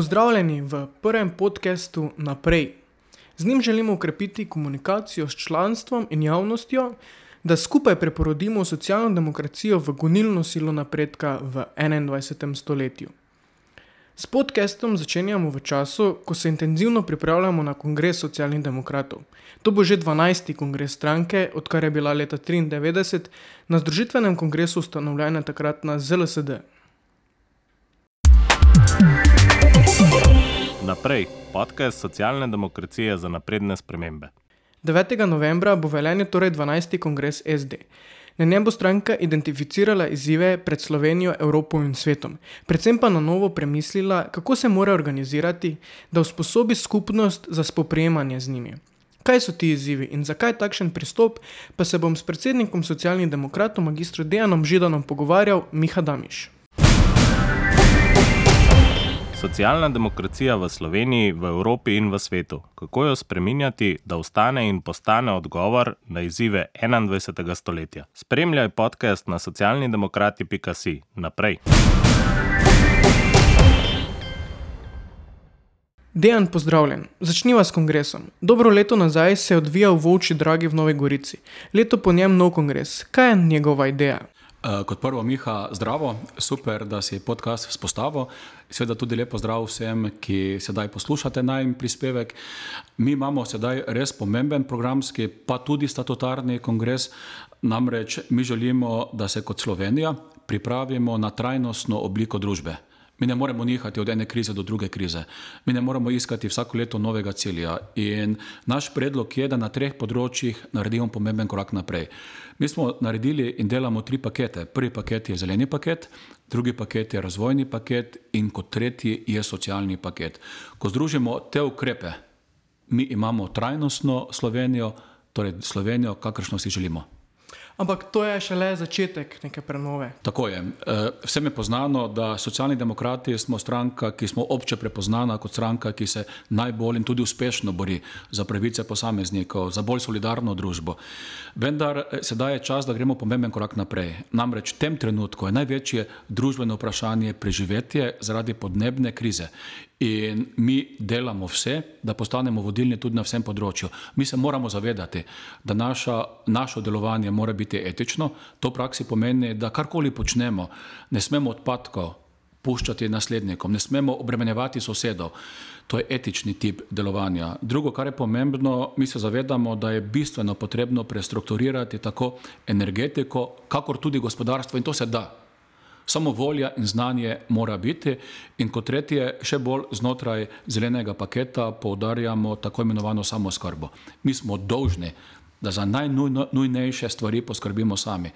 Pozdravljeni v prvem podkastu Naprej. Z njim želimo ukrepiti komunikacijo s članstvom in javnostjo, da skupaj preporodimo socialno demokracijo v gonilno silo napredka v 21. stoletju. S podkastom začenjamo v času, ko se intenzivno pripravljamo na kongres socialnih demokratov. To bo že 12. kongres stranke, odkar je bila leta 1993 na Združitvenem kongresu ustanovljena takratna ZLSD. Naprej, podcast socialne demokracije za napredne spremembe. 9. novembra bo veljanje torej 12. kongres SD. Na njem bo stranka identificirala izzive pred Slovenijo, Evropo in svetom, predvsem pa na novo premislila, kako se mora organizirati, da usposobi skupnost za spoprijemanje z njimi. Kaj so ti izzivi in zakaj takšen pristop, pa se bom s predsednikom socialnih demokratov, magistrom Dejanom Židanom, pogovarjal Miha Damiš. Socialna demokracija v Sloveniji, v Evropi in v svetu. Kako jo spremenjati, da ostane in postane odgovor na izzive 21. stoletja? Spremljaj podcast na socialnidemokrati.si. Naprej. Dejan, pozdravljen. Začniva s kongresom. Dobro leto nazaj se je odvijal v Volči Dragi v Novi Gorici. Leto po njem nov kongres. Kaj je njegova ideja? Uh, kot prvo, Miha, zdravo, super, da si podcast vzpostavil. Seveda tudi lepo zdrav vsem, ki sedaj poslušate najmen prispevek. Mi imamo sedaj res pomemben programski, pa tudi statutarni kongres. Namreč mi želimo, da se kot Slovenija pripravimo na trajnostno obliko družbe. Mi ne moremo nihati od ene krize do druge krize. Mi ne moremo iskati vsako leto novega cilja. In naš predlog je, da na treh področjih naredimo pomemben korak naprej. Mi smo naredili in delamo tri pakete. Prvi paket je zeleni paket, drugi paket je razvojni paket in kot tretji je socialni paket. Ko združimo te ukrepe, mi imamo trajnostno Slovenijo, torej Slovenijo, kakršno si želimo. Ampak to je šele začetek neke prenove. Tako je. Eh, vsem je poznano, da socialni demokrati smo stranka, ki smo obče prepoznana kot stranka, ki se najbolj in tudi uspešno bori za pravice posameznikov, za bolj solidarno družbo. Vendar eh, sedaj je čas, da gremo pomemben korak naprej. Namreč v tem trenutku je največje družbeno vprašanje preživetje zaradi podnebne krize. In mi delamo vse, da postanemo vodilni tudi na vsem področju. Mi se moramo zavedati, da naša, naše delovanje mora biti etično. To v praksi pomeni, da karkoli počnemo, ne smemo odpadkov puščati naslednikom, ne smemo obremenjevati sosedov. To je etični tip delovanja. Drugo, kar je pomembno, mi se zavedamo, da je bistveno potrebno prestrukturirati tako energetiko, kakor tudi gospodarstvo in to se da. Samo volja in znanje mora biti. In kot tretje, še bolj znotraj zelenega paketa poudarjamo tako imenovano samoskrbo. Mi smo dolžni, da za najnujnejše stvari poskrbimo sami.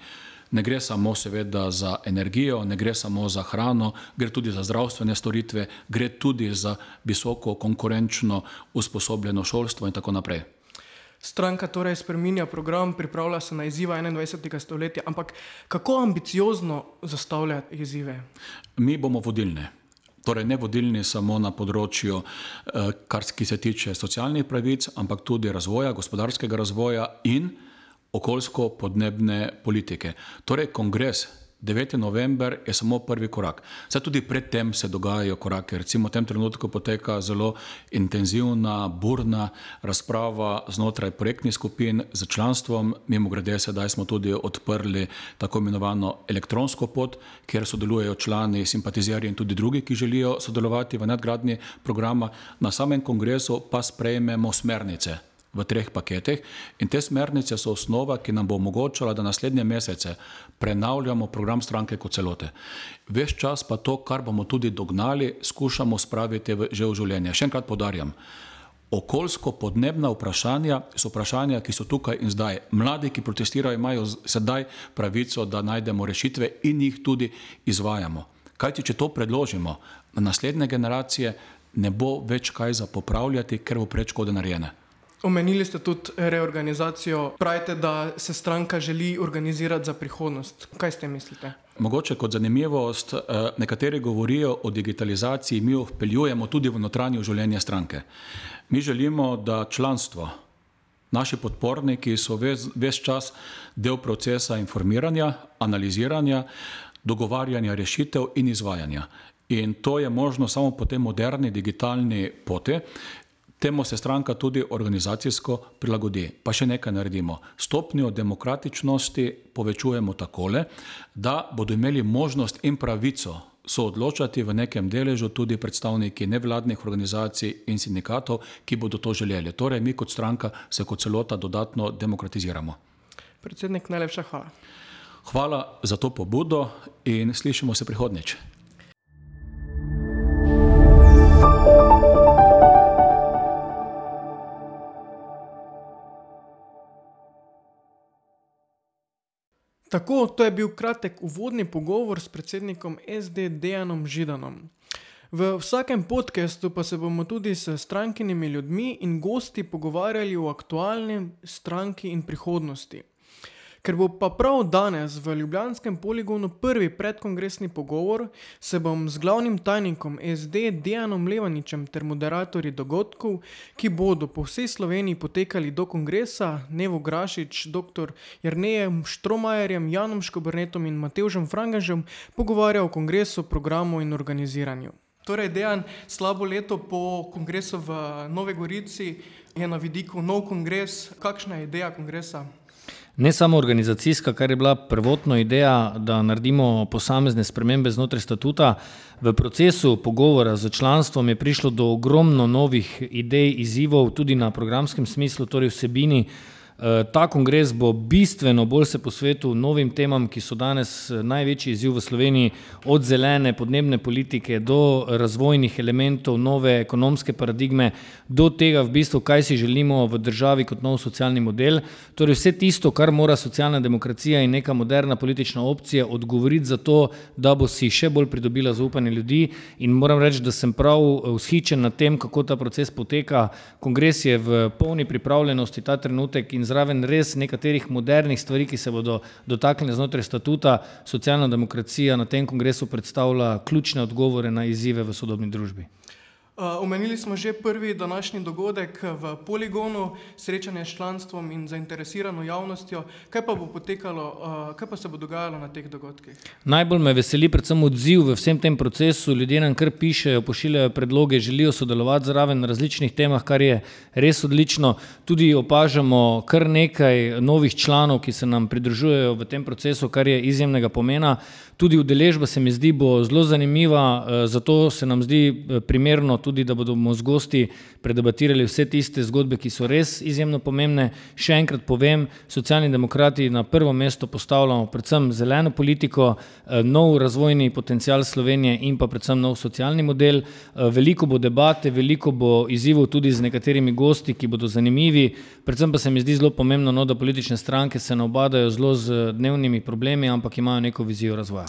Ne gre samo seveda za energijo, ne gre samo za hrano, gre tudi za zdravstvene storitve, gre tudi za visoko konkurenčno usposobljeno šolstvo in tako naprej. Stranka torej spreminja program, pripravlja se na izzive 21. stoletja, ampak kako ambiciozno zastavlja izzive? Mi bomo vodilni. Torej, ne vodilni samo na področju, eh, kar se tiče socialnih pravic, ampak tudi razvoja, gospodarskega razvoja in okoljsko-podnebne politike. Torej, kongres 9. november je samo prvi korak. Vse tudi predtem se dogajajo korake. Recimo v tem trenutku poteka zelo intenzivna, burna razprava znotraj projektnih skupin z članstvom. Mimo grede, sedaj smo tudi odprli tako imenovano elektronsko pot, kjer sodelujejo člani, simpatizerji in tudi drugi, ki želijo sodelovati v nadgradnji programa. Na samem kongresu pa sprejmemo smernice v treh paketih. In te smernice so osnova, ki nam bo omogočala, da naslednje mesece prenavljamo program stranke kot celote. Ves čas pa to, kar bomo tudi dognali, skušamo spraviti v, že v življenje. Še enkrat podarjam. Okoljsko-podnebna vprašanja so vprašanja, ki so tukaj in zdaj. Mladi, ki protestirajo, imajo sedaj pravico, da najdemo rešitve in jih tudi izvajamo. Kaj ti, če to predložimo na naslednje generacije, ne bo več kaj za popravljati, ker bo preč škode narejene. Omenili ste tudi reorganizacijo. Pravite, da se stranka želi organizirati za prihodnost. Kaj ste mislite? Mogoče kot zanimivost, eh, nekateri govorijo o digitalizaciji, mi jo vpeljujemo tudi v notranje življenje stranke. Mi želimo, da članstvo, naši podporniki so ves, ves čas del procesa informiranja, analiziranja, dogovarjanja rešitev in izvajanja. In to je možno samo po tej moderni digitalni poti. Temu se stranka tudi organizacijsko prilagodi. Pa še nekaj naredimo. Stopnjo demokratičnosti povečujemo takole, da bodo imeli možnost in pravico so odločati v nekem deležu tudi predstavniki nevladnih organizacij in sindikatov, ki bodo to želeli. Torej, mi kot stranka se kot celota dodatno demokratiziramo. Predsednik, najlepša hvala. Hvala za to pobudo in slišimo se prihodnjič. Tako, to je bil kratek uvodni pogovor s predsednikom SD Dejanom Židanom. V vsakem podkastu pa se bomo tudi s strankinimi ljudmi in gosti pogovarjali o aktualni stranki in prihodnosti. Ker bo pa prav danes v Ljubljanskem poligonu prvi predkongresni pogovor, se bom z glavnim tajnikom SD Dejanom Levaničem ter moderatorji dogodkov, ki bodo po vsej Sloveniji potekali do kongresa, Nevo Grašič, dr. Jrnejem Štromajerjem, Janom Škobrnetom in Matevžem Frangežem, pogovarjal o kongresu, programu in organiziranju. Torej, dejan slabo leto po kongresu v Novi Gorici je na vidiku nov kongres. Kakšna je ideja kongresa? Ne samo organizacijska, kar je bila prvotna ideja, da naredimo posamezne spremembe znotraj statuta. V procesu pogovora z članstvom je prišlo do ogromno novih idej, izzivov, tudi na programskem smislu, torej vsebini. Eh, ta kongres bo bistveno bolj se posvetil novim temam, ki so danes eh, največji izziv v Sloveniji, od zelene podnebne politike do razvojnih elementov, nove ekonomske paradigme, do tega, v bistvu, kaj si želimo v državi kot nov socialni model. Torej vse tisto, kar mora socialna demokracija in neka moderna politična opcija odgovoriti za to, da bo si še bolj pridobila zaupanje ljudi. In moram reči, da sem prav vzhičen nad tem, kako ta proces poteka. Kongres je v polni pripravljenosti ta trenutek in zraven res nekaterih modernih stvari, ki se bodo dotaknile znotraj statuta, socialna demokracija na tem kongresu predstavlja ključne odgovore na izzive v sodobni družbi. Uh, omenili smo že prvi današnji dogodek v poligonu, srečanje s članstvom in zainteresirano javnostjo. Kaj pa bo potekalo, uh, kaj pa se bo dogajalo na teh dogodkih? Najbolj me veseli predvsem odziv v vsem tem procesu. Ljudje nam kar pišejo, pošiljajo predloge, želijo sodelovati zraven na različnih temah, kar je res odlično. Tudi opažamo kar nekaj novih članov, ki se nam pridružujejo v tem procesu, kar je izjemnega pomena. Tudi udeležba se mi zdi bo zelo zanimiva, uh, zato se nam zdi primerno tudi, da bomo z gosti predebatirali vse tiste zgodbe, ki so res izjemno pomembne. Še enkrat povem, socialni demokrati na prvo mesto postavljamo predvsem zeleno politiko, eh, nov razvojni potencial Slovenije in pa predvsem nov socialni model. Eh, veliko bo debate, veliko bo izzivov tudi z nekaterimi gosti, ki bodo zanimivi. Predvsem pa se mi zdi zelo pomembno, no, da politične stranke se ne obadajo zelo z dnevnimi problemi, ampak imajo neko vizijo razvoja.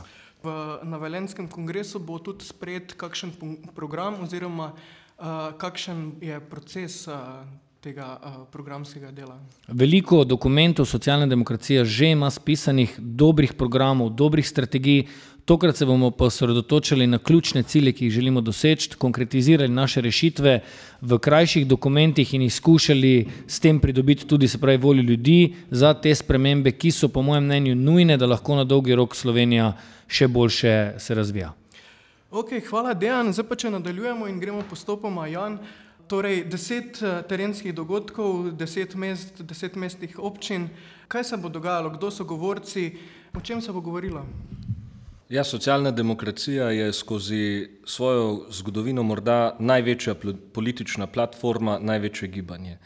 V, na Velenskem kongresu bo tudi sprejet kakšen program, oziroma uh, kakšen je proces uh, tega uh, programskega dela. Veliko dokumentov socialne demokracije že ima spisanih, dobrih programov, dobrih strategij. Tokrat se bomo pa osredotočili na ključne cilje, ki jih želimo doseči, konkretizirali naše rešitve v krajših dokumentih in jih skušali s tem pridobiti tudi se pravi voljo ljudi za te spremembe, ki so po mojem mnenju nujne, da lahko na dolgi rok Slovenija še boljše se razvija. Ok, hvala, Dejan. Zdaj pa če nadaljujemo in gremo postopoma. Jan, torej deset eh, terenskih dogodkov, deset mest, deset mestnih občin. Kaj se bo dogajalo, kdo so govorci, o čem se bo govorilo? Ja, socialna demokracija je skozi svojo zgodovino morda največja politična platforma, največje gibanje.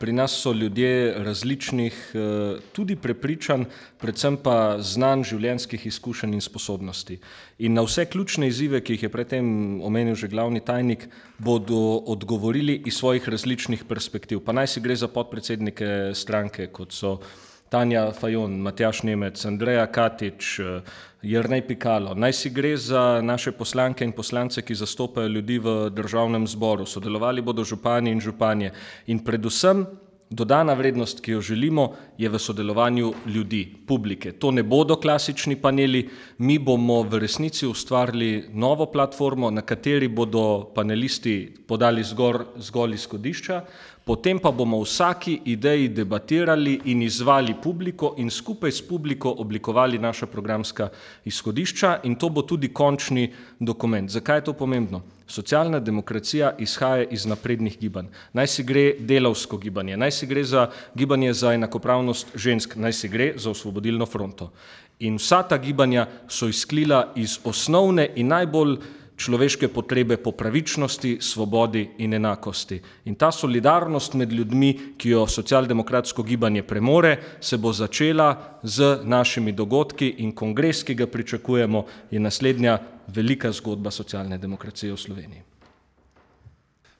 Pri nas so ljudje različnih, eh, tudi prepričanj, predvsem pa znanj, življenjskih izkušenj in sposobnosti. In na vse ključne izzive, ki jih je predtem omenil že glavni tajnik, bodo odgovorili iz svojih različnih perspektiv. Pa naj si gre za podpredsednike stranke, kot so Tanja Fajon, Matjaš Nemec, Andreja Katič, eh, Jrnej Pikalo. Naj si gre za naše poslanke in poslance, ki zastopajo ljudi v državnem zboru. Sodelovali bodo župani in županje. In predvsem Dodana vrednost, ki jo želimo, je v sodelovanju ljudi, publike. To ne bodo klasični paneli, mi bomo v resnici ustvarili novo platformo, na kateri bodo panelisti podali zgor, zgolj izhodišča, potem pa bomo vsaki ideji debatirali in izvali publiko in skupaj s publiko oblikovali naša programska izhodišča in to bo tudi končni dokument. Zakaj je to pomembno? Socialna demokracija izhaja iz naprednih gibanj. Naj si gre delavsko gibanje, naj si gre za gibanje za enakopravnost žensk, naj si gre za osvobodilno fronto. In vsa ta gibanja so izklila iz osnovne in najbolj človeške potrebe po pravičnosti, svobodi in enakosti. In ta solidarnost med ljudmi, ki jo socialdemokratsko gibanje premore, se bo začela z našimi dogodki in kongres, ki ga pričakujemo, je naslednja velika zgodba socialne demokracije v Sloveniji.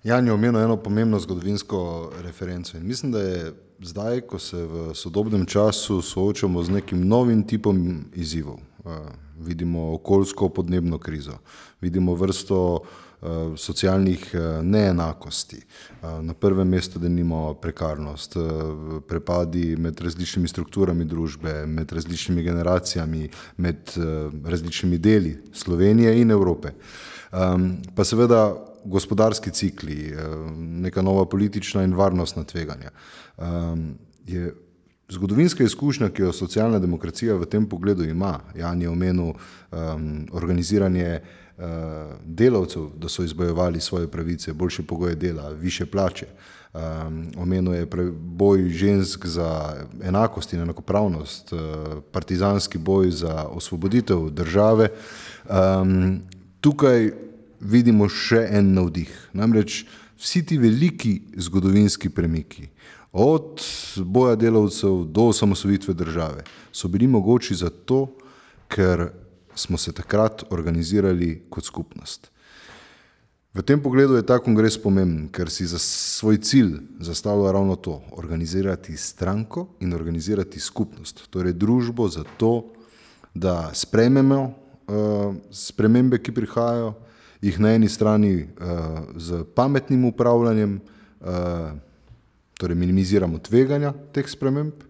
Jan je omenil eno pomembno zgodovinsko referenco in mislim, da je zdaj, ko se v sodobnem času soočamo z nekim novim tipom izzivov, vidimo okoljsko podnebno krizo, vidimo vrsto socialnih neenakosti. Na prvem mestu, da nimamo prekarnost, prepadi med različnimi strukturami družbe, med različnimi generacijami, med različnimi deli Slovenije in Evrope. Pa seveda gospodarski cikli, neka nova politična in varnostna tveganja. Je zgodovinska izkušnja, ki jo socialna demokracija v tem pogledu ima, Jan je omenil organiziranje delavcev, da so izbojevali svoje pravice, boljše pogoje dela, višje plače. Omenil je boj žensk za enakost in enakopravnost, partizanski boj za osvoboditev države. Tukaj vidimo še en navdih, namreč vsi ti veliki zgodovinski premiki, od boja delavcev do osamosvojitve države, so bili mogoči zato, ker smo se takrat organizirali kot skupnost. V tem pogledu je ta kongres pomemben, ker si za svoj cilj zastavlja ravno to, organizirati stranko in organizirati skupnost, torej družbo za to, da sprejmemo spremembe, ki prihajajo, jih na eni strani s pametnim upravljanjem, torej minimiziramo tveganja teh sprememb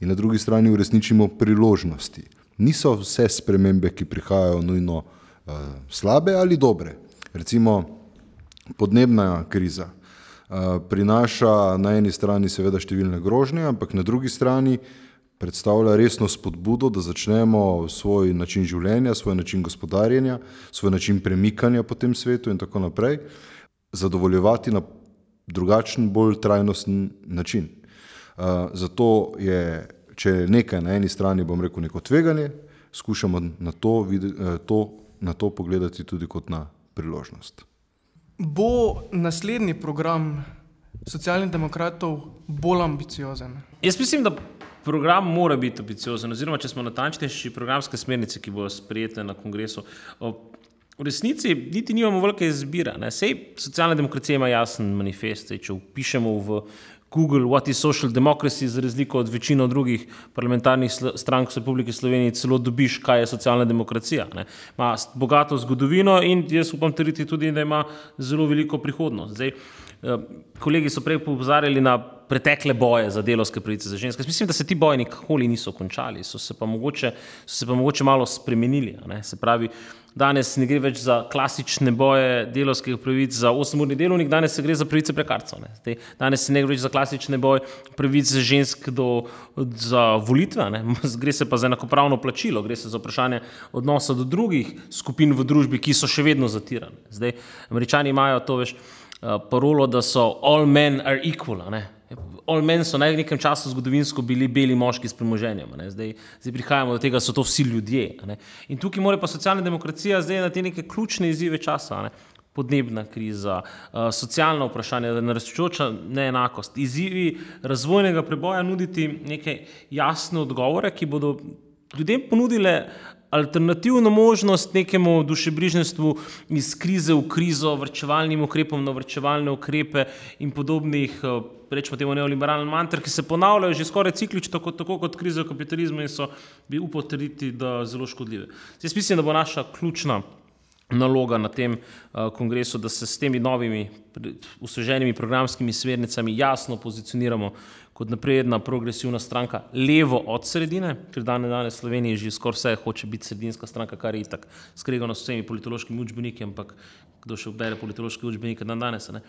in na drugi strani uresničimo priložnosti. Niso vse spremembe, ki prihajajo, nujno slabe ali dobre. Recimo podnebna kriza prinaša na eni strani seveda številne grožnje, ampak na drugi strani predstavlja resno spodbudo, da začnemo svoj način življenja, svoj način gospodarjenja, svoj način premikanja po tem svetu in tako naprej zadovoljevati na drugačen, bolj trajnosten način. Zato je, če je nekaj na eni strani, bom rekel, neko tveganje, skušamo na to to na to pogledati tudi kot na priložnost. Bo naslednji program Socialnih demokratov bolj ambiciozen? Jaz mislim, da program mora biti ambiciozen, oziroma če smo natančnejši, programske smernice, ki bodo sprejete na kongresu. V resnici niti nimamo velike izbire, saj socialna demokracija ima jasen manifest, saj če vpišemo v Google What is social democracy, za razliko od večino drugih parlamentarnih strank v Republiki Sloveniji, celo dobiš, kaj je socialna demokracija, ne. Ima bogato zgodovino in jaz upam trditi tudi, da ima zelo veliko prihodnost. Zdaj, kolegi so prej opozarjali na pretekle boje za delavske pravice za ženske. Mislim, da se ti boji nikoli niso končali, so se pa mogoče, so se pa mogoče malo spremenili, se pravi, danes ne gre več za klasične boje delavskih pravic za osemurni delovnik, danes se gre za pravice prekarcev, danes se ne gre več za klasične boje pravic žensk do, za volitve, ne, gre se pa za enakopravno plačilo, gre se za vprašanje odnosa do drugih skupin v družbi, ki so še vedno zatirane. Zdaj, Američani imajo to, veš, parolo, da so all men are equal, ne. All men so v nekem času zgodovinsko bili beli moški s premoženjem, ne, zdaj, zdaj prihajamo do tega, so to vsi ljudje, ne. In tukaj mora pa socialna demokracija zdaj na te neke ključne izzive časa, ne, podnebna kriza, socialna vprašanja, naraščajoča neenakost, izzivi razvojnega preboja nuditi neke jasne odgovore, ki bodo ljudem ponudile alternativno možnost nekemu dušebrižništvu iz krize v krizo, varčevalnim ukrepom na varčevalne ukrepe in podobnih, recimo temu neoliberalnih manter, ki se ponavljajo že skoraj ciklično, kot tako kot kriza v kapitalizmu in so, bi upal trditi, da zelo škodljive. Jaz mislim, da bo naša ključna naloga na tem uh, kongresu, da se s temi novimi, usveženimi programskimi smernicami jasno pozicioniramo kot napredna, progresivna stranka, levo od sredine, ker danes danes Slovenija že skoraj vse hoče biti sredinska stranka, kar je itak skregano s vsemi politološkimi učbeniki, ampak kdo še bere politološke učbenike dan danes. Ne?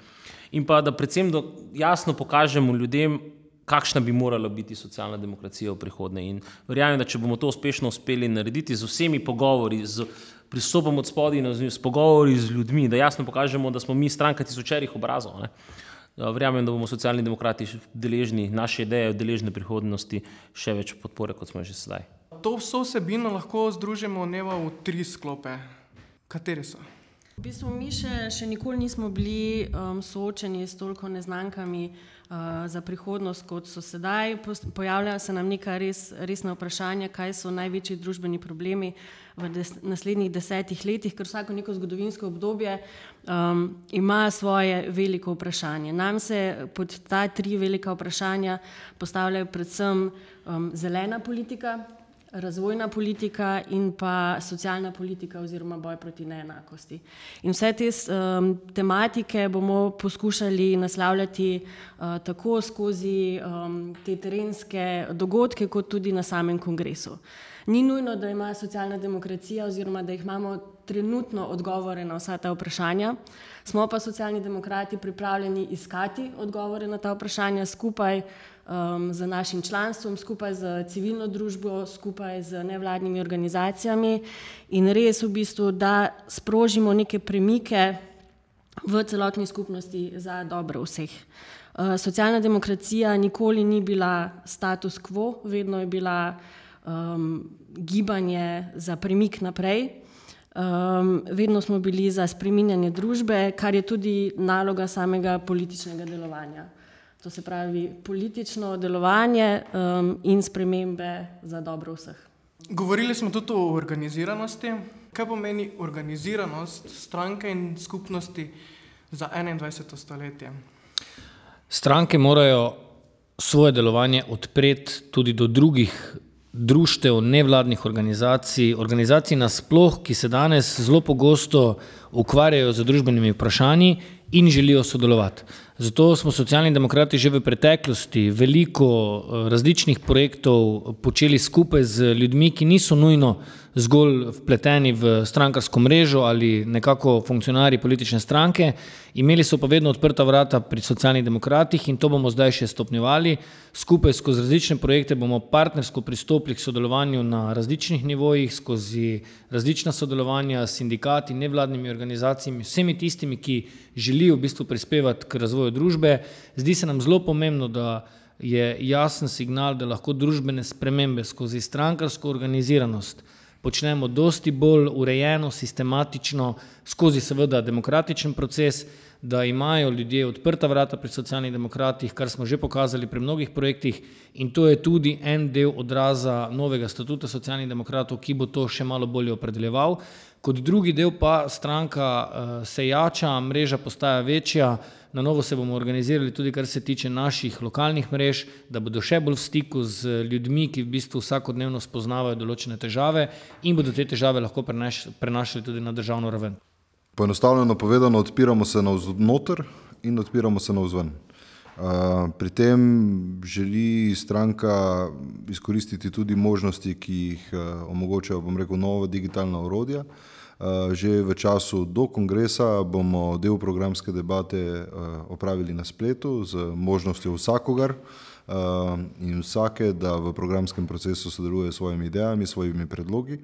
In pa da predvsem do, jasno pokažemo ljudem, kakšna bi morala biti socialna demokracija v prihodnje. In verjamem, da če bomo to uspešno uspeli narediti z vsemi pogovori, z pristopom od spodaj s pogovori z ljudmi, da jasno pokažemo, da smo mi stranka tisočerih obrazov. Ne? Verjamem, da bomo socialni demokrati deležni naše ideje, deležni prihodnosti še več podpore, kot smo že sedaj. To vso vsebino lahko združimo v tri sklope. Kateri so? V bistvu mi še, še nikoli nismo bili um, soočeni s toliko neznankami za prihodnost, kot so sedaj. Pojavljajo se nam neka res, resna vprašanja, kaj so največji družbeni problemi v des, naslednjih desetih letih, ker vsako neko zgodovinsko obdobje um, ima svoje veliko vprašanje. Nam se pod ta tri velika vprašanja postavljajo predvsem um, zelena politika, razvojna politika in pa socialna politika oziroma boj proti neenakosti. In vse te um, tematike bomo poskušali naslavljati uh, tako skozi um, te terenske dogodke, kot tudi na samem kongresu. Ni nujno, da ima socialna demokracija oziroma da jih imamo trenutno odgovore na vsa ta vprašanja. Smo pa socialni demokrati pripravljeni iskati odgovore na ta vprašanja skupaj um, z našim članstvom, skupaj z civilno družbo, skupaj z nevladnimi organizacijami in res v bistvu, da sprožimo neke premike v celotni skupnosti za dobro vseh. Uh, socialna demokracija nikoli ni bila status quo, vedno je bila um, gibanje za premik naprej. Um, vedno smo bili za spreminjanje družbe, kar je tudi naloga samega političnega delovanja to se pravi politično delovanje um, in spremembe za dobro vseh. Govorili smo tudi o organiziranosti. Kaj pomeni organiziranost stranke in skupnosti za 21. stoletje? Stranke morajo svoje delovanje odpreti tudi do drugih društev, nevladnih organizacij, organizacij nasploh, ki se danes zelo pogosto ukvarjajo z družbenimi vprašanji in želijo sodelovati. Zato smo socialni demokrati že v preteklosti veliko eh, različnih projektov počeli skupaj z ljudmi, ki niso nujno zgolj vpleteni v strankarsko mrežo ali nekako funkcionarji politične stranke. Imeli so pa vedno odprta vrata pri socialnih demokratih in to bomo zdaj še stopnjevali. Skupaj skozi različne projekte bomo partnersko pristopili k sodelovanju na različnih nivojih, skozi različna sodelovanja s sindikati, nevladnimi organizacijami, vsemi tistimi, ki želijo v bistvu prispevati k razvoju družbe. Zdi se nam zelo pomembno, da je jasen signal, da lahko družbene spremembe skozi strankarsko organiziranost počnemo dosti bolj urejeno, sistematično, skozi seveda demokratičen proces, da imajo ljudje odprta vrata pri socialnih demokratih, kar smo že pokazali pri mnogih projektih in to je tudi en del odraza novega statuta socialnih demokratov, ki bo to še malo bolje opredeljeval. Kot drugi del pa stranka uh, se jača, mreža postaja večja, na novo se bomo organizirali tudi kar se tiče naših lokalnih mrež, da bodo še bolj v stiku z ljudmi, ki v bistvu vsakodnevno spoznavajo določene težave in bodo te težave lahko prenašali tudi na državno raven. Poenostavljeno povedano, odpiramo se navznoter in odpiramo se navzven. Pri tem želi stranka izkoristiti tudi možnosti, ki jih omogočajo, bom rekel, nova digitalna orodja. Že v času do kongresa bomo del programske debate opravili na spletu z možnostjo vsakogar in vsake, da v programskem procesu sodeluje s svojimi idejami, svojimi predlogi.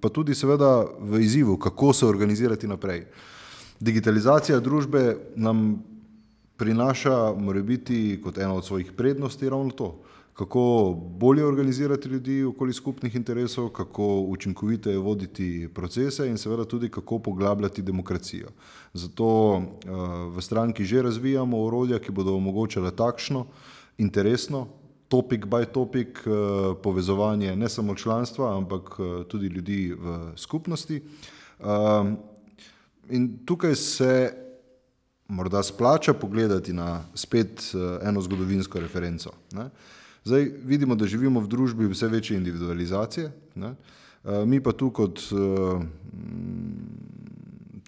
Pa tudi seveda v izzivu, kako se organizirati naprej. Digitalizacija družbe nam prinaša, mora biti kot ena od svojih prednosti ravno to, kako bolje organizirati ljudi okoli skupnih interesov, kako učinkovite voditi procese in seveda tudi kako poglabljati demokracijo. Zato uh, v stranki že razvijamo orodja, ki bodo omogočala takšno interesno topic by topic, eh, povezovanje ne samo članstva, ampak eh, tudi ljudi v skupnosti. In tukaj se morda splača pogledati na spet eh, eno zgodovinsko referenco. Zdaj vidimo, da živimo v družbi vse večje individualizacije. Ne. Uh, mi pa tu kot uh,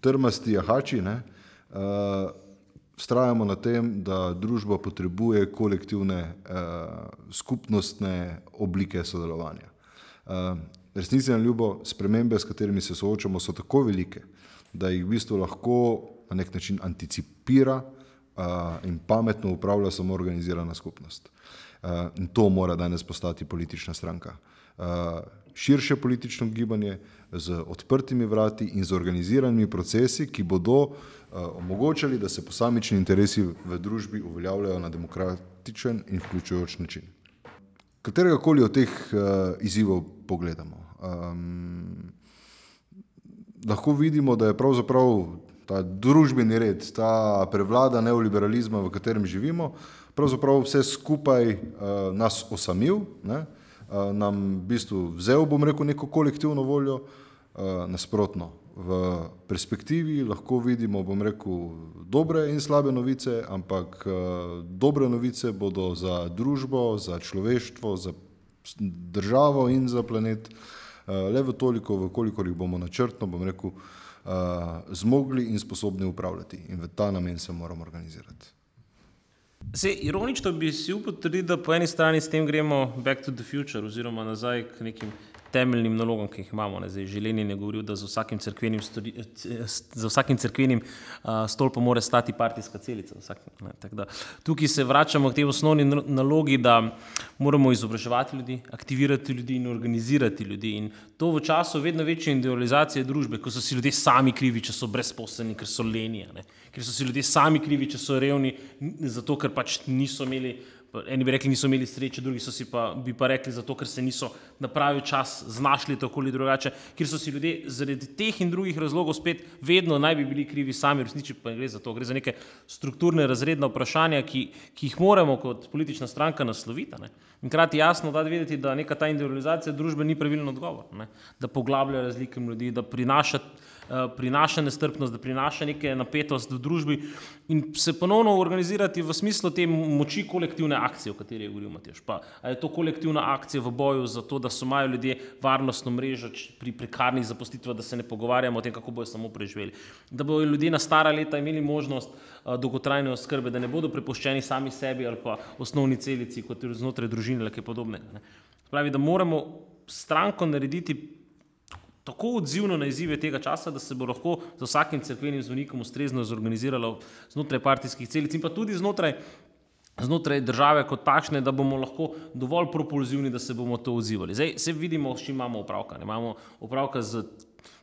trmasti jahači ne, uh, strajamo na tem, da družba potrebuje kolektivne uh, skupnostne oblike sodelovanja. Uh, resnici na ljubo, spremembe, s katerimi se soočamo, so tako velike, da jih v bistvu lahko na nek način anticipira uh, in pametno upravlja samo organizirana skupnost. Uh, in to mora danes postati politična stranka. Uh, širše politično gibanje z odprtimi vrati in z organiziranimi procesi, ki bodo uh, omogočali, da se posamični interesi v družbi uveljavljajo na demokratičen in vključujoč način. Katerega koli od teh izzivov pogledamo, um, lahko vidimo, da je pravzaprav ta družbeni red, ta prevlada neoliberalizma, v katerem živimo, pravzaprav vse skupaj uh, nas osamil, ne, uh, nam v bistvu vzel, bom rekel, neko kolektivno voljo, uh, nasprotno. V perspektivi lahko vidimo, bom rekel, dobre in slabe novice, ampak uh, dobre novice bodo za družbo, za človeštvo, za državo in za planet uh, le v toliko, v kolikor jih bomo načrtno, bom rekel, uh, zmogli in sposobni upravljati. In v ta namen se moramo organizirati. Se, ironično bi si upal trditi, da po eni strani s tem gremo back to the future, oziroma nazaj k nekim temeljnim nalogam, ki jih imamo. Zdaj, Želenin je govoril, da za vsakim crkvenim, stori, za vsakim crkvenim uh, stolpom mora stati partijska celica. Vsak, ne, da, tukaj se vračamo k tej osnovni nalogi, da moramo izobraževati ljudi, aktivirati ljudi in organizirati ljudi. In to v času vedno večje individualizacije družbe, ko so si ljudje sami krivi, če so brezposelni, ker so lenije, ker so si ljudje sami krivi, če so revni, zato ker pač niso imeli eni bi rekli, niso imeli sreče, drugi so si pa, pa rekli, zato ker se niso na pravi čas znašli tako ali drugače, ker so si ljudje zaradi teh in drugih razlogov spet vedno naj bi bili krivi sami, resniči pa gre za to, gre za neke strukturne razredne vprašanja, ki, ki jih moramo kot politična stranka nasloviti. Ne? In krati jasno da videti, da neka ta individualizacija družbe ni pravilen odgovor, ne? da poglablja razlike ljudi, da prinaša prinaša nestrpnost, da prinaša neke napetost v družbi in se ponovno organizirati v smislu te moči kolektivne akcije, o kateri je govoril Mateš. Pa je to kolektivna akcija v boju za to, da so imajo ljudje varnostno mrežo pri prekarnih zapostitvah, da se ne pogovarjamo o tem, kako bojo samo preživeli. Da bodo ljudje na stara leta imeli možnost uh, dolgotrajne oskrbe, da ne bodo prepuščeni sami sebi ali pa osnovni celici, kot je znotraj družine ali kaj podobnega. Pravi, da moramo stranko narediti tako odzivno na izzive tega časa, da se bo lahko z vsakim crkvenim zvonikom ustrezno zorganiziralo znotraj partijskih celic in pa tudi znotraj, znotraj države kot takšne, da bomo lahko dovolj propulzivni, da se bomo to odzivali. Zdaj se vidimo, s čim imamo opravka. Ne? Imamo opravka z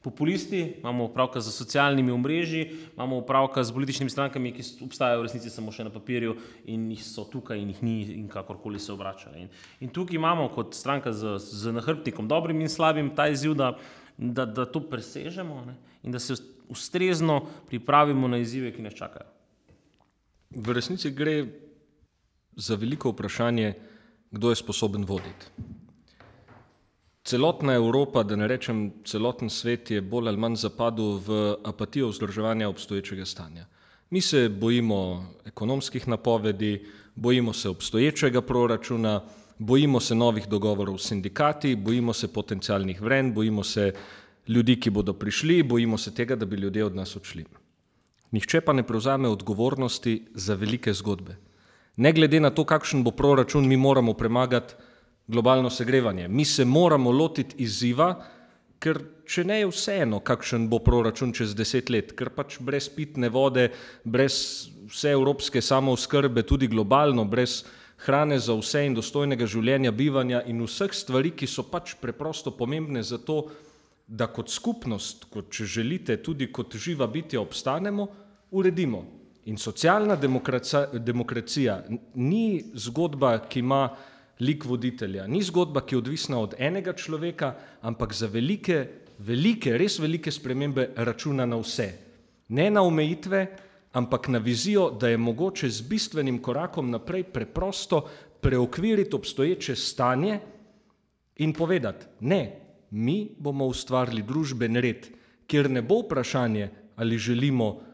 populisti, imamo opravka z socialnimi omrežji, imamo opravka z političnimi strankami, ki obstajajo v resnici samo še na papirju in jih so tukaj in jih ni in kakorkoli se obračajo. In, in tukaj imamo kot stranka z, z nahrbtnikom dobrim in slabim ta izziv, da da, da to presežemo ne? in da se ustrezno pripravimo na izzive, ki nas čakajo. V resnici gre za veliko vprašanje, kdo je sposoben voditi. Celotna Evropa, da ne rečem celoten svet, je bolj ali manj zapadel v apatijo vzdrževanja obstoječega stanja. Mi se bojimo ekonomskih napovedi, bojimo se obstoječega proračuna, bojimo se novih dogovorov s sindikati, bojimo se potencijalnih vren, bojimo se ljudi, ki bodo prišli, bojimo se tega, da bi ljudje od nas odšli. Nihče pa ne prevzame odgovornosti za velike zgodbe. Ne glede na to, kakšen bo proračun, mi moramo premagati globalno segrevanje. Mi se moramo lotiti izziva, ker če ne je vseeno, kakšen bo proračun čez deset let, ker pač brez pitne vode, brez vse evropske samooskrbe, tudi globalno, brez hrane za vse in dostojnega življenja, bivanja in vseh stvari, ki so pač preprosto pomembne za to, da kot skupnost, kot če želite, tudi kot živa bitja obstanemo, uredimo. In socialna demokracija ni zgodba, ki ima lik voditelja, ni zgodba, ki je odvisna od enega človeka, ampak za velike, velike, res velike spremembe računa na vse. Ne na omejitve, ampak na vizijo, da je mogoče z bistvenim korakom naprej preprosto preokviriti obstoječe stanje in povedati, ne, mi bomo ustvarili družben red, kjer ne bo vprašanje, ali želimo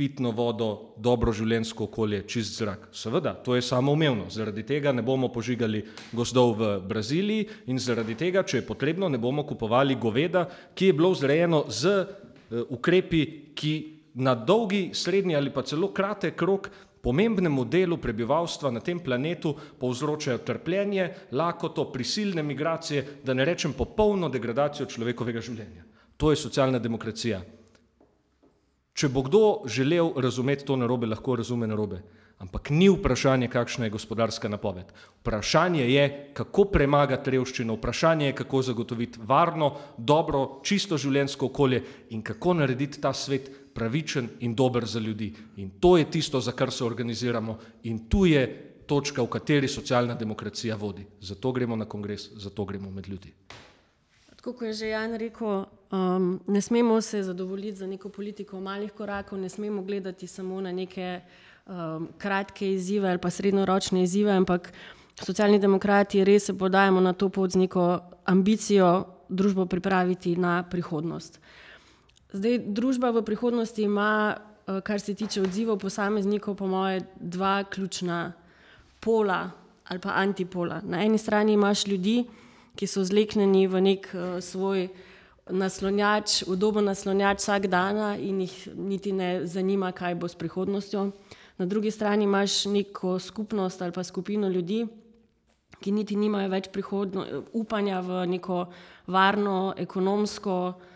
pitno vodo, dobro življenjsko okolje, čist zrak. Seveda, to je samoumevno. Zaradi tega ne bomo požigali gozdov v Braziliji in zaradi tega, če je potrebno, ne bomo kupovali goveda, ki je bilo vzrejeno z uh, ukrepi, ki na dolgi, srednji ali pa celo kratek rok pomembnemu delu prebivalstva na tem planetu povzročajo trpljenje, lakoto, prisilne migracije, da ne rečem popolno degradacijo človekovega življenja. To je socialna demokracija. Če bo kdo želel razumeti to narobe, lahko razume narobe. Ampak ni vprašanje, kakšna je gospodarska napoved. Vprašanje je, kako premagati revščino, vprašanje je, kako zagotoviti varno, dobro, čisto življenjsko okolje in kako narediti ta svet pravičen in dober za ljudi. In to je tisto, za kar se organiziramo in tu je točka, v kateri socialna demokracija vodi. Zato gremo na kongres, zato gremo med ljudi. Tako kot je že Jan rekel, um, ne smemo se zadovoljiti za neko politiko malih korakov, ne smemo gledati samo na neke um, kratke izzive ali pa srednjeročne izzive, ampak socialni demokrati res se podajamo na to pot z neko ambicijo družbo pripraviti na prihodnost. Zdaj, družba v prihodnosti ima, uh, kar se tiče odzivov posameznikov, po moje, dva ključna pola ali pa antipola. Na eni strani imaš ljudi, ki so zleknjeni v nek uh, svoj naslonjač, udoben naslonjač vsak dan in jih niti ne zanima, kaj bo s prihodnostjo. Na drugi strani imaš neko skupnost ali pa skupino ljudi, ki niti nimajo več prihodno, upanja v neko varno, ekonomsko uh,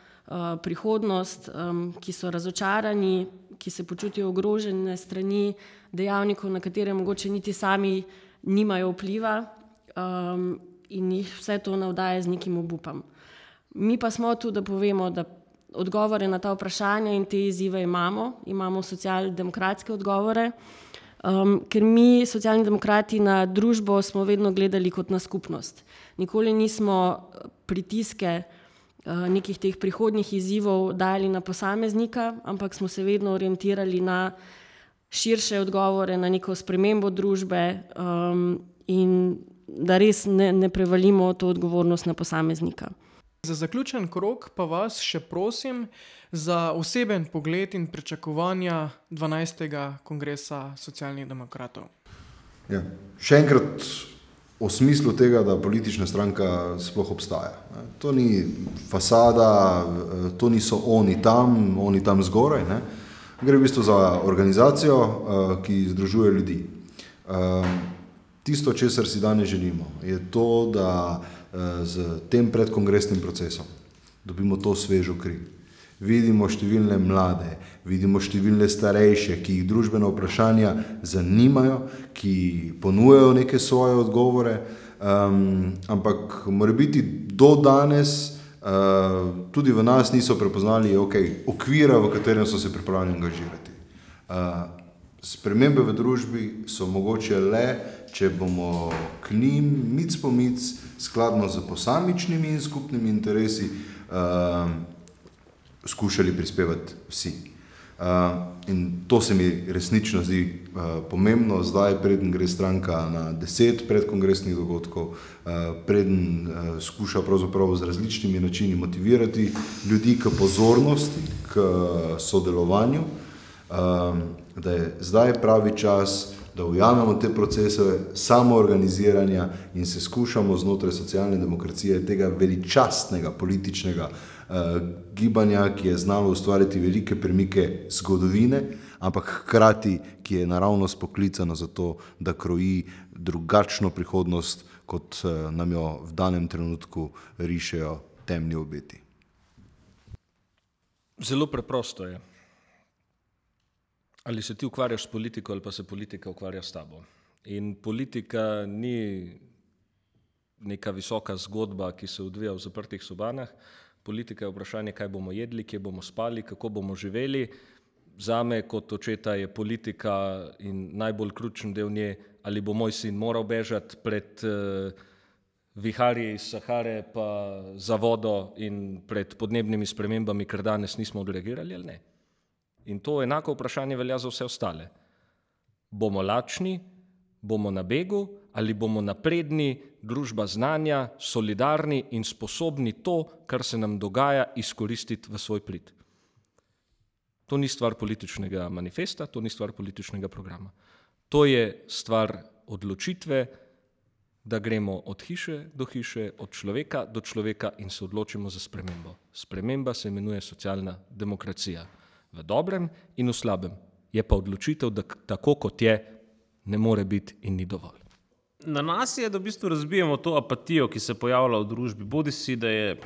prihodnost, um, ki so razočarani, ki se počutijo ogrožene strani dejavnikov, na katere mogoče niti sami nimajo vpliva. Um, in jih vse to navdaja z nekim obupom. Mi pa smo tu, da povemo, da odgovore na ta vprašanja in te izzive imamo, imamo socialdemokratske odgovore, um, ker mi, socialni demokrati, na družbo smo vedno gledali kot na skupnost. Nikoli nismo uh, pritiske uh, nekih teh prihodnjih izzivov dali na posameznika, ampak smo se vedno orientirali na širše odgovore, na neko spremembo družbe um, in da res ne, ne prevalimo to odgovornost na posameznika. Za zaključen krok pa vas še prosim za oseben pogled in pričakovanja 12. kongresa socialnih demokratov. Ja. Še enkrat o smislu tega, da politična stranka sploh obstaja. To ni fasada, to niso oni tam, oni tam zgoraj. Ne? Gre v bistvu za organizacijo, eh, ki združuje ljudi. Eh, Tisto, česar si danes želimo, je to, da z eh, tem predkongresnim procesom dobimo to svežo kri. Vidimo številne mlade, vidimo številne starejše, ki jih družbena vprašanja zanimajo, ki ponujajo neke svoje odgovore, um, ampak mora biti do danes uh, tudi v nas niso prepoznali okay, okvira, v katerem so se pripravljeni angažirati. Uh, spremembe v družbi so mogoče le, če bomo k njim, mic po mic, skladno z posamičnimi in skupnimi interesi, uh, skušali prispevati vsi. Uh, in to se mi resnično zdi uh, pomembno, zdaj, preden gre stranka na deset predkongresnih dogodkov, uh, preden uh, skuša pravzaprav z različnimi načini motivirati ljudi k pozornosti, k sodelovanju, uh, da je zdaj pravi čas, da ujamemo te procese samoorganiziranja in se skušamo znotraj socialne demokracije tega veličastnega političnega gibanja, ki je znalo ustvariti velike premike zgodovine, ampak hkrati, ki je naravno spoklicano za to, da kroji drugačno prihodnost, kot uh, nam jo v danem trenutku rišejo temni obeti. Zelo preprosto je. Ali se ti ukvarjaš s politiko, ali pa se politika ukvarja s tabo. In politika ni neka visoka zgodba, ki se odvija v zaprtih sobanah. Politika je vprašanje, kaj bomo jedli, kje bomo spali, kako bomo živeli. Za me, kot očeta, je politika in najbolj ključen del nje, ali bo moj sin moral bežati pred uh, viharji iz Sahare, pa za vodo in pred podnebnimi spremembami, ker danes nismo odreagirali ali ne. In to enako vprašanje velja za vse ostale. Bomo lačni, bomo na begu ali bomo napredni, družba znanja, solidarni in sposobni to, kar se nam dogaja, izkoristiti v svoj prid. To ni stvar političnega manifesta, to ni stvar političnega programa. To je stvar odločitve, da gremo od hiše do hiše, od človeka do človeka in se odločimo za spremembo. Sprememba se imenuje socialna demokracija. V dobrem in v slabem. Je pa odločitev, da tako kot je, ne more biti in ni dovolj. Na nas je, da v bistvu razbijemo to apatijo, ki se pojavlja v družbi. Bodi si, da je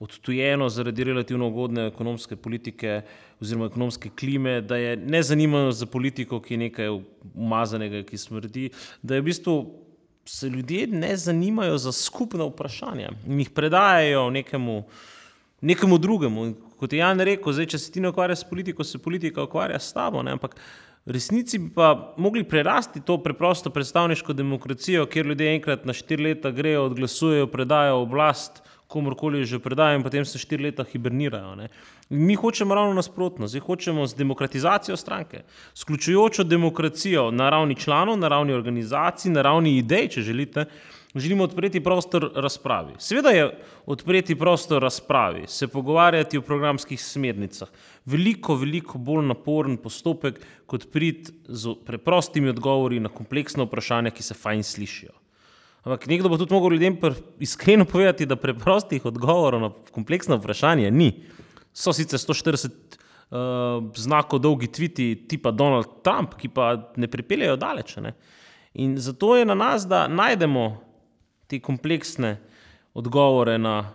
odtujeno zaradi relativno ugodne ekonomske politike oziroma ekonomske klime, da je nezanimano za politiko, ki je nekaj umazanega, ki smrdi, da je v bistvu se ljudje ne zanimajo za skupna vprašanja in jih predajajo nekemu, nekemu drugemu. Kot je Jan rekel, zdaj, če se ti ne ukvarjaš s politiko, se politika ukvarja s tabo. Ne? Ampak resnici bi pa mogli prerasti to preprosto predstavniško demokracijo, kjer ljudje enkrat na štiri leta grejo, odglasujejo, predajo oblast komorkoli že predajo in potem se štiri leta hibernirajo. Ne. Mi hočemo ravno nasprotno, zdaj hočemo z demokratizacijo stranke, s ključujočo demokracijo na ravni članov, na ravni organizacij, na ravni idej, če želite, želimo odpreti prostor razpravi. Seveda je odpreti prostor razpravi, se pogovarjati o programskih smernicah, veliko, veliko bolj naporen postopek, kot prid z preprostimi odgovori na kompleksne vprašanja, ki se fajn slišijo. Ampak nekdo bo tudi mogel ljudem iskreno povedati, da preprostih odgovorov na kompleksna vprašanja ni. So sicer 140 uh, eh, znakov dolgi tviti tipa Donald Trump, ki pa ne pripeljejo daleč. Ne? In zato je na nas, da najdemo te kompleksne odgovore na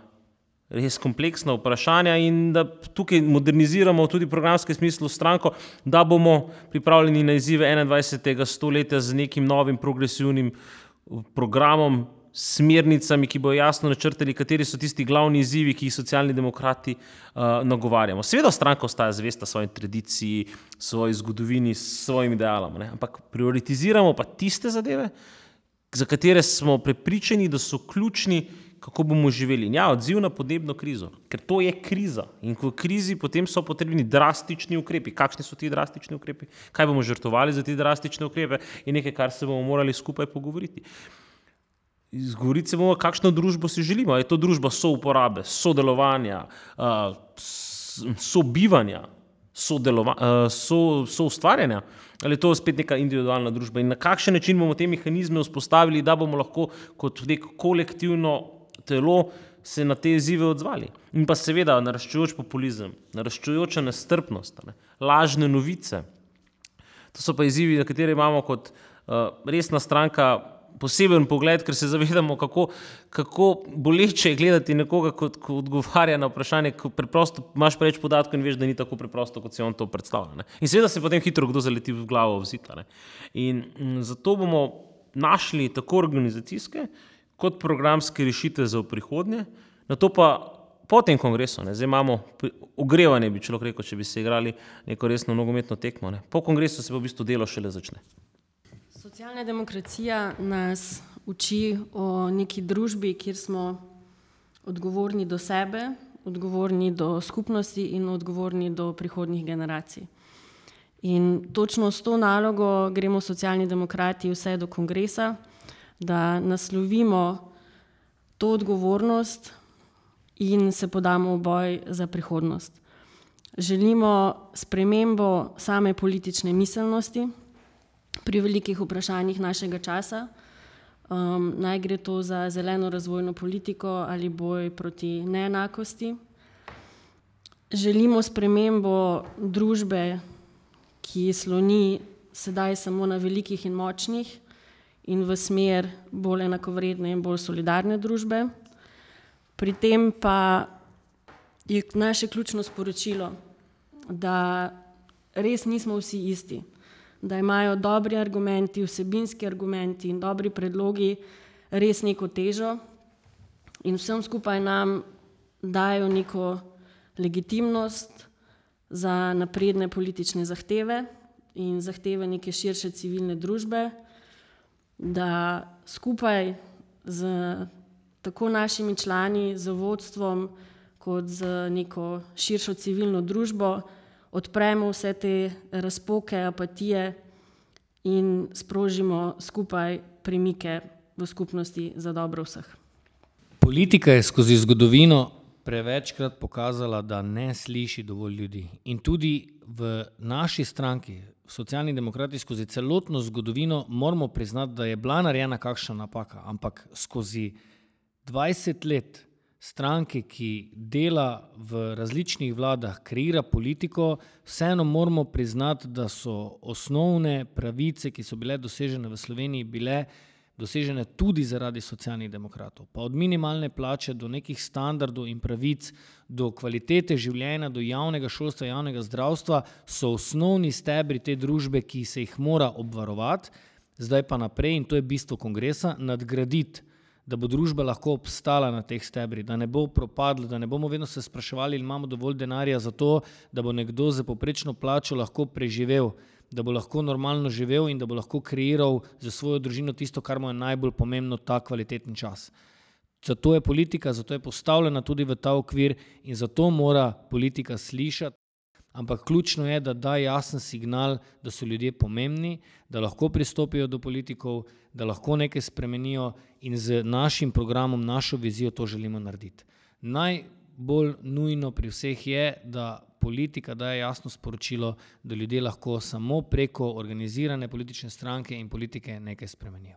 res kompleksna vprašanja in da tukaj moderniziramo tudi v programskem smislu stranko, da bomo pripravljeni na izzive 21. stoletja z nekim novim progresivnim uh, programom, smernicami, ki bodo jasno načrtali, kateri so tisti glavni izzivi, ki jih socialni demokrati uh, nagovarjamo. Seveda stranka ostaja zvesta svoji tradiciji, svoji zgodovini, svojim idealom, ne? ampak prioritiziramo pa tiste zadeve, za katere smo prepričani, da so ključni, kako bomo živeli. Ja, odziv na podnebno krizo, ker to je kriza. In v krizi potem so potrebni drastični ukrepi. Kakšni so ti drastični ukrepi? Kaj bomo žrtovali za te drastične ukrepe? Je nekaj, kar se bomo morali skupaj pogovoriti. Zgovoriti se bomo, kakšno družbo si želimo. Je to družba souporabe, sodelovanja, sobivanja, soustvarjanja. Ali je to spet neka individualna družba in na kakšen način bomo te mehanizme vzpostavili, da bomo lahko kot nek kolektivno telo se na te izzive odzvali. In pa seveda naraščujoč populizem, naraščujoča nestrpnost, ne, lažne novice. To so pa izzivi, na katere imamo kot uh, resna stranka poseben pogled, ker se zavedamo, kako, kako boleče je gledati nekoga, kot, ko odgovarja na vprašanje, ko preprosto imaš preveč podatkov in veš, da ni tako preprosto, kot se on to predstavlja. Ne. In seveda se potem hitro kdo zaleti v glavo v zita. In m, zato bomo našli tako organizacijske, uh, kot programske rešitve za prihodnje. Na to pa po tem kongresu, ne, zdaj imamo ogrevanje, bi človek rekel, če bi se igrali neko resno nogometno tekmo. Ne. Po kongresu se pa v bistvu delo šele začne. Socialna demokracija nas uči o neki družbi, kjer smo odgovorni do sebe, odgovorni do skupnosti in odgovorni do prihodnjih generacij. In točno s to nalogo gremo socialni demokrati vse do kongresa da naslovimo to odgovornost in se podamo v boj za prihodnost. Želimo spremembo same politične miselnosti pri velikih vprašanjih našega časa. Um, naj gre to za zeleno razvojno politiko ali boj proti neenakosti. Želimo spremembo družbe, ki sloni sedaj samo na velikih in močnih, in v smer bolj enakovredne in bolj solidarne družbe. Pri tem pa je naše ključno sporočilo, da res nismo vsi isti, da imajo dobri argumenti, vsebinski argumenti in dobri predlogi res neko težo in vsem skupaj nam dajo neko legitimnost za napredne politične zahteve in zahteve neke širše civilne družbe da skupaj z tako našimi člani, z vodstvom, kot z neko širšo civilno družbo, odpremo vse te razpoke, apatije in sprožimo skupaj premike v skupnosti za dobro vseh. Politika je skozi zgodovino prevečkrat pokazala, da ne sliši dovolj ljudi in tudi v naši stranki, socialni demokrati, skozi celotno zgodovino moramo priznati, da je bila narejena kakšna napaka, ampak skozi 20 let stranke, ki dela v različnih vladah, kreira politiko, vseeno moramo priznati, da so osnovne pravice, ki so bile dosežene v Sloveniji, bile dosežene tudi zaradi socialnih demokratov. Pa od minimalne plače do nekih standardov in pravic, do kvalitete življenja, do javnega šolstva, javnega zdravstva, so osnovni stebri te družbe, ki se jih mora obvarovati, zdaj pa naprej, in to je bistvo kongresa, nadgraditi. Da bo družba lahko obstala na teh stebrih, da ne bo propadla, da ne bomo vedno se spraševali, ali imamo dovolj denarja za to, da bo nekdo za poprečno plačo lahko preživel, da bo lahko normalno živel in da bo lahko kreiral za svojo družino tisto, kar mu je najbolj pomembno, ta kvaliteten čas. Zato je politika, zato je postavljena tudi v ta okvir in zato mora politika slišati. Ampak ključno je, da da jasen signal, da so ljudje pomembni, da lahko pristopijo do politikov, da lahko nekaj spremenijo in z našim programom, našo vizijo to želimo narediti. Najbolj nujno pri vseh je, da politika daje jasno sporočilo, da ljudje lahko samo preko organizirane politične stranke in politike nekaj spremenijo.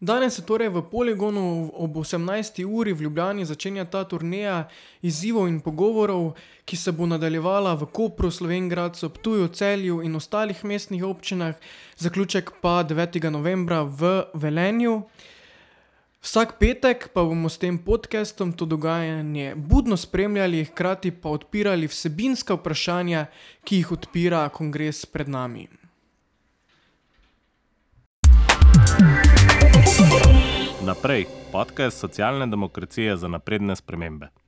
Danes se torej v poligonu ob 18. uri v Ljubljani začenja ta turneja izzivov in pogovorov, ki se bo nadaljevala v Kopru, Slovengradcu, Ptuju, Celju in ostalih mestnih občinah, zaključek pa 9. novembra v Velenju. Vsak petek pa bomo s tem podcastom to dogajanje budno spremljali, hkrati pa odpirali vsebinska vprašanja, ki jih odpira kongres pred nami. Naprej, podcast socialne demokracije za napredne spremembe.